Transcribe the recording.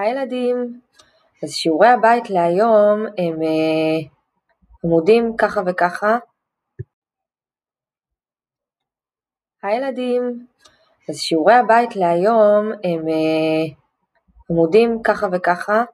היי ילדים, אז שיעורי הבית להיום הם אה, עמודים ככה וככה. היי ילדים, אז שיעורי הבית להיום הם אה, עמודים ככה וככה.